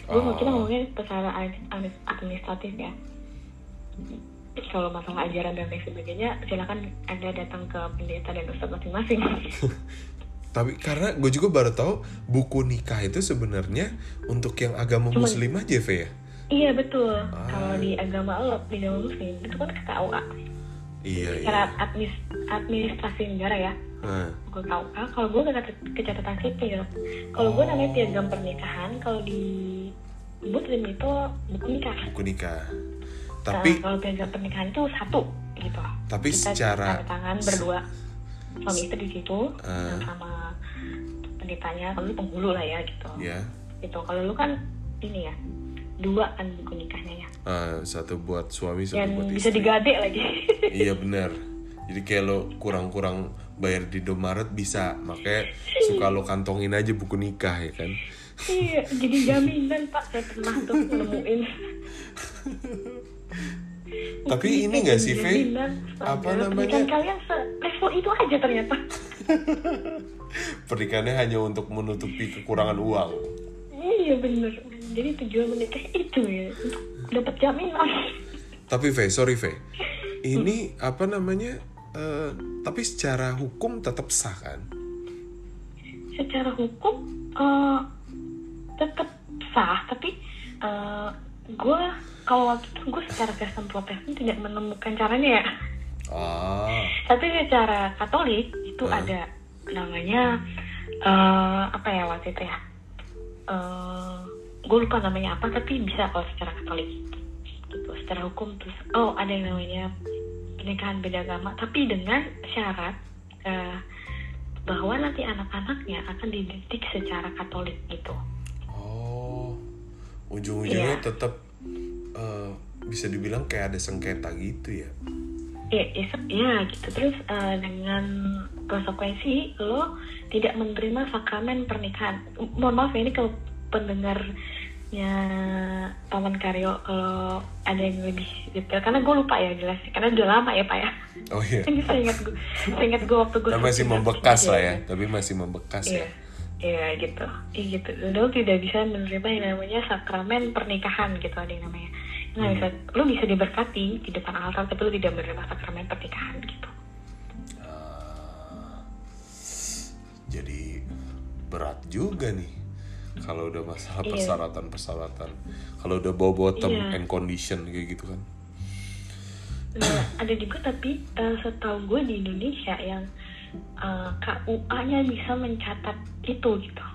Gue Oh. kita ngomongnya secara ad- ad- administratif ya kalau masalah ajaran dan lain sebagainya silakan anda datang ke pendeta dan ustadz masing-masing (laughs) Tapi karena gue juga baru tahu buku nikah itu sebenarnya untuk yang agama Cuman- muslim aja, Fe ya? iya betul Ah. kalau di agama lo di agama muslim itu kan ke KUA Iya, secara iya. admis, administrasi negara ya Nah, gue KUA kalau gue ke, catatan sipil kalau gue Oh. namanya piagam pernikahan kalau di muslim itu buku nikah buku nikah. Nah, Tapi kalau piagam pernikahan itu satu gitu. Tapi Kita secara- tangan berdua. Suami istri di situ Ah. sama pendetanya kalau lu penghulu lah ya gitu. Ya, gitu. Kalau lu kan ini ya dua kan buku nikahnya ya. Eh, satu buat suami, satu dan buat bisa istri. digade lagi. (laughs) Iya benar. Jadi kayak lo kurang-kurang bayar di Indomaret bisa, makanya suka lo kantongin aja buku nikah ya kan. iya jadi jaminan pak. Saya pernah tuh (laughs) nemuin (laughs) Tapi ini jadi sih, Fe? jaminan. Apa namanya? kalian se- itu aja ternyata (laughs) Pernikahannya hanya untuk menutupi kekurangan uang. iya bener jadi tujuan menikah itu ya untuk dapat jaminan Tapi Fe, sorry Fe. (laughs) Ini apa namanya? eh, tapi secara hukum tetap sah kan? secara hukum eh tetap sah tapi eh gue kalau waktu itu gue secara Kristen Protestan tidak menemukan caranya ya. Ah, tapi secara Katolik itu Ah. ada namanya eh apa ya waktu itu ya? Eh gue lupa namanya apa tapi bisa kalau secara Katolik. Gitu secara hukum terus. Oh ada yang namanya pernikahan beda agama tapi dengan syarat eh, bahwa nanti anak-anaknya akan dididik secara Katolik gitu. Oh, ujung-ujungnya Iya. tetap eh, bisa dibilang kayak ada sengketa gitu ya? ya, ya, ya gitu. Terus eh, dengan konsekuensi lo tidak menerima sakramen pernikahan. Mohon maaf ya ini kalau pendengarnya paman Karyo kalau ada yang lebih detail. Karena gue lupa ya jelas. Karena udah lama ya pak ya. Oh iya. (laughs) ini saya ingat gue saya ingat gue waktu gue Tapi masih membekas lah ya, tapi masih membekas iya. ya. Iya gitu iya gitu lo tidak bisa menerima yang namanya sakramen pernikahan gitu ada yang namanya nggak bisa lo bisa diberkati di depan altar tapi lo tidak menerima sakramen pernikahan gitu Ah, jadi berat juga nih kalau udah masalah Iya. persyaratan-persyaratan. Kalau udah bawa-bawa term Iya. and condition kayak gitu kan. Nah, ada juga tapi eh, setahu gue di Indonesia yang eh, KUA-nya bisa mencatat itu gitu.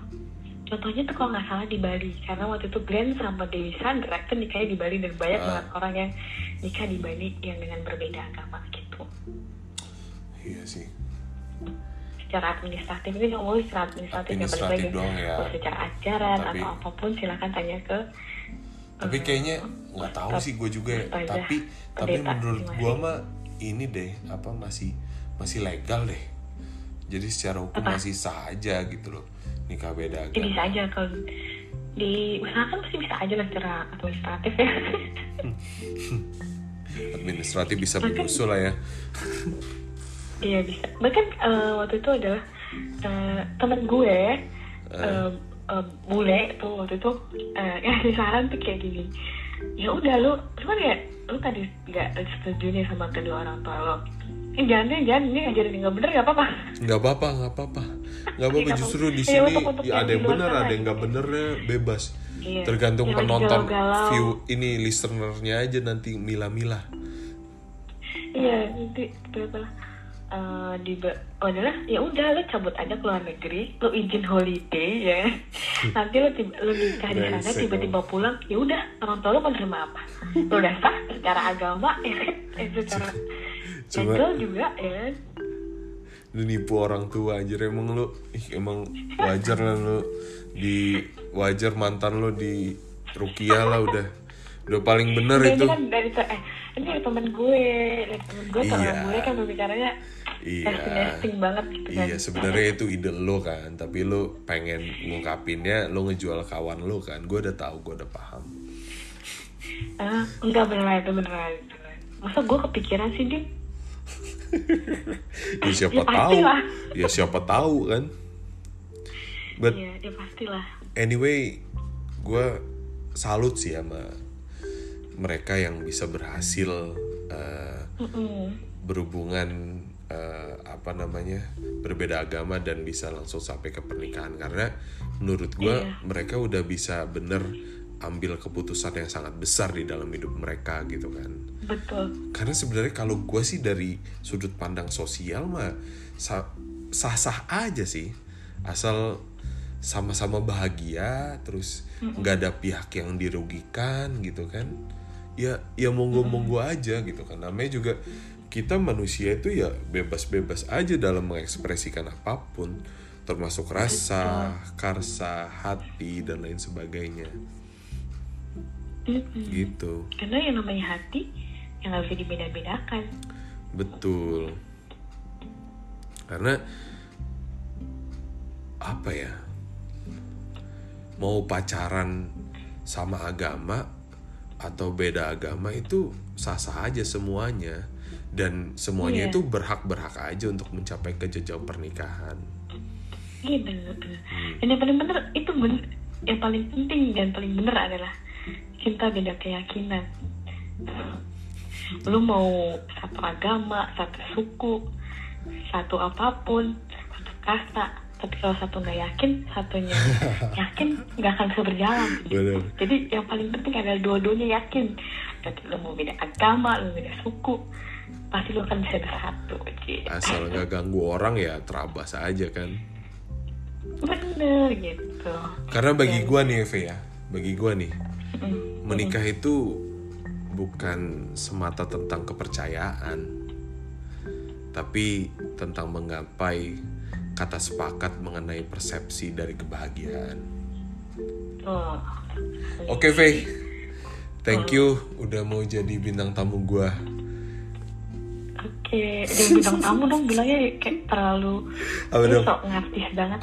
Contohnya tuh kalau nggak salah di Bali, karena waktu itu Glenn sama Dewi Sandra kan nikahnya di Bali dan banyak Ah. banget orang yang nikah di Bali yang dengan berbeda agama gitu. Iya sih. Secara administratif ini ngomong secara administratif, Administratif lagi. doang ya. Kalau secara ajaran Tapi- atau apa pun silakan tanya ke Tapi kayaknya nggak tahu sih gue juga ya. Tapi tapi menurut gue mah ini deh apa masih masih legal deh. Jadi secara hukum Apa? masih sah aja gitu loh nikah beda ya bisa agama. aja kalau diusahakan pasti bisa aja lah secara administratif ya. (laughs) Administratif bisa menyusul lah ya. Iya bisa. Bahkan eh, waktu itu adalah eh, temen gue eh, eh, bule tuh waktu itu eh, ngasih saran tuh kayak gini ya udah lu cuman ya lu tadi nggak setuju nih sama kedua orang tua lo eh, jangan deh jangan ini ngajarin nggak bener nggak apa-apa nggak apa-apa nggak apa-apa nggak apa-apa Iya, justru di iya, sini untuk- untuk ya yang ada yang sana ada yang nggak benernya bebas Iya. tergantung Yang penonton galau-galau. view ini listenernya aja nanti milah-milah Iya, nanti berapa lah? Eh, di oh adalah ya udah lu cabut aja ke luar negeri, lu izin holiday ya. (laughs) Nanti lu tiba, lu nikah di sana tiba-tiba pulang, ya udah orang tua lu menerima apa? Lu udah sah secara agama, ya kan? Eh, secara (laughs) Cuma- juga ya. lu nipu orang tua aja emang lu ih, emang wajar lah lu di wajar mantan lu di Rukia lah udah udah paling bener Ini itu kan dari eh ini dari temen gue, dari temen gue sama Iya. gue kan berbicaranya Iya. nesting banget gitu kan. Iya sebenarnya itu ide lo kan, tapi lo pengen ngungkapinnya lo ngejual kawan lo kan. Gue udah tahu, gue udah paham. Ah, enggak beneran itu beneran. Masa gue kepikiran sih, Dim? (laughs) Ya siapa Ya, tahu, pastilah. ya siapa tahu kan. But Iya, ya pastilah. anyway, gue salut sih sama mereka yang bisa berhasil eh, Mm-mm. berhubungan eh, apa namanya berbeda agama dan bisa langsung sampai ke pernikahan karena menurut gue Iya. mereka udah bisa bener ambil keputusan yang sangat besar di dalam hidup mereka gitu kan. Betul. karena sebenarnya kalau gue sih dari sudut pandang sosial mah sa- sah-sah aja sih. Asal sama-sama bahagia terus nggak ada pihak yang dirugikan gitu kan. Ya ya monggo monggo aja gitu kan. Namanya juga kita manusia itu ya bebas-bebas aja dalam mengekspresikan apa pun termasuk rasa karsa hati dan lain sebagainya Mm-mm. gitu Karena yang namanya hati yang nggak bisa dibeda-bedakan. Betul. Karena apa ya? Mau pacaran sama agama atau beda agama itu sah-sah aja semuanya dan semuanya Iya. itu berhak-berhak aja untuk mencapai ke jenjang pernikahan. Iya bener-bener. Dan yang paling bener itu yang paling penting dan paling bener adalah cinta beda keyakinan. Lu mau satu agama, satu suku, satu apa pun, satu kasta, tapi kalau satu nggak yakin, satunya (laughs) yakin nggak akan bisa berjalan. Bener. Jadi yang paling penting adalah dua-duanya yakin. Jadi lu mau beda agama, lu beda suku, pasti lu akan bisa bersatu. Gitu. Asal (laughs) nggak ganggu orang ya terabas aja kan. Bener gitu. Karena bagi gua nih Eve ya, bagi gua nih. Menikah itu bukan semata tentang kepercayaan, tapi tentang menggapai kata sepakat mengenai persepsi dari kebahagiaan. Oh. Oke, Faye. Thank you udah mau jadi bintang tamu gua. Oke, jangan bintang tamu dong bilangnya kayak terlalu Apa ini dong? sok ngartis banget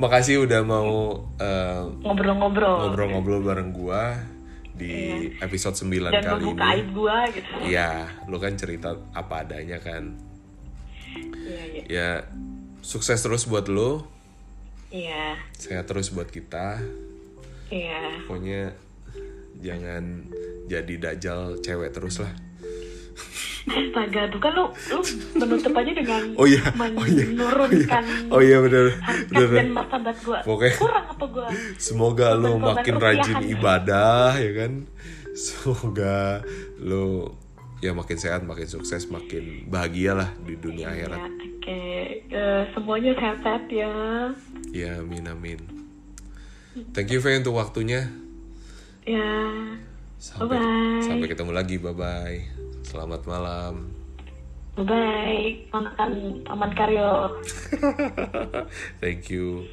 Makasih udah mau eh, ngobrol-ngobrol ngobrol-ngobrol bareng gua di episode 9 dan kali ini. aib gua gitu. Iya, lu kan cerita apa adanya kan. Iya, iya. Ya, sukses terus buat lu. Iya, Sehat terus buat kita. iya. Pokoknya jangan jadi dajal cewek terus lah. Astaga, tuh kan lu, lu menutup aja dengan Oh iya, oh iya, menurunkan Oh iya bener, harkat bener. dan martabat gua. Pokoknya- Kurang apa gua? Semoga lu makin rupiahan. rajin ibadah ya kan. Semoga lu ya makin sehat, makin sukses, makin bahagia lah di dunia Ya, akhirat. oke. Eh, semuanya sehat-sehat ya. Ya amin amin. Thank you Faye untuk waktunya. Ya. Sampai Bye-bye. sampai ketemu lagi. Bye bye. Selamat malam. Bye. Makan Aman Karyo. (laughs) Thank you.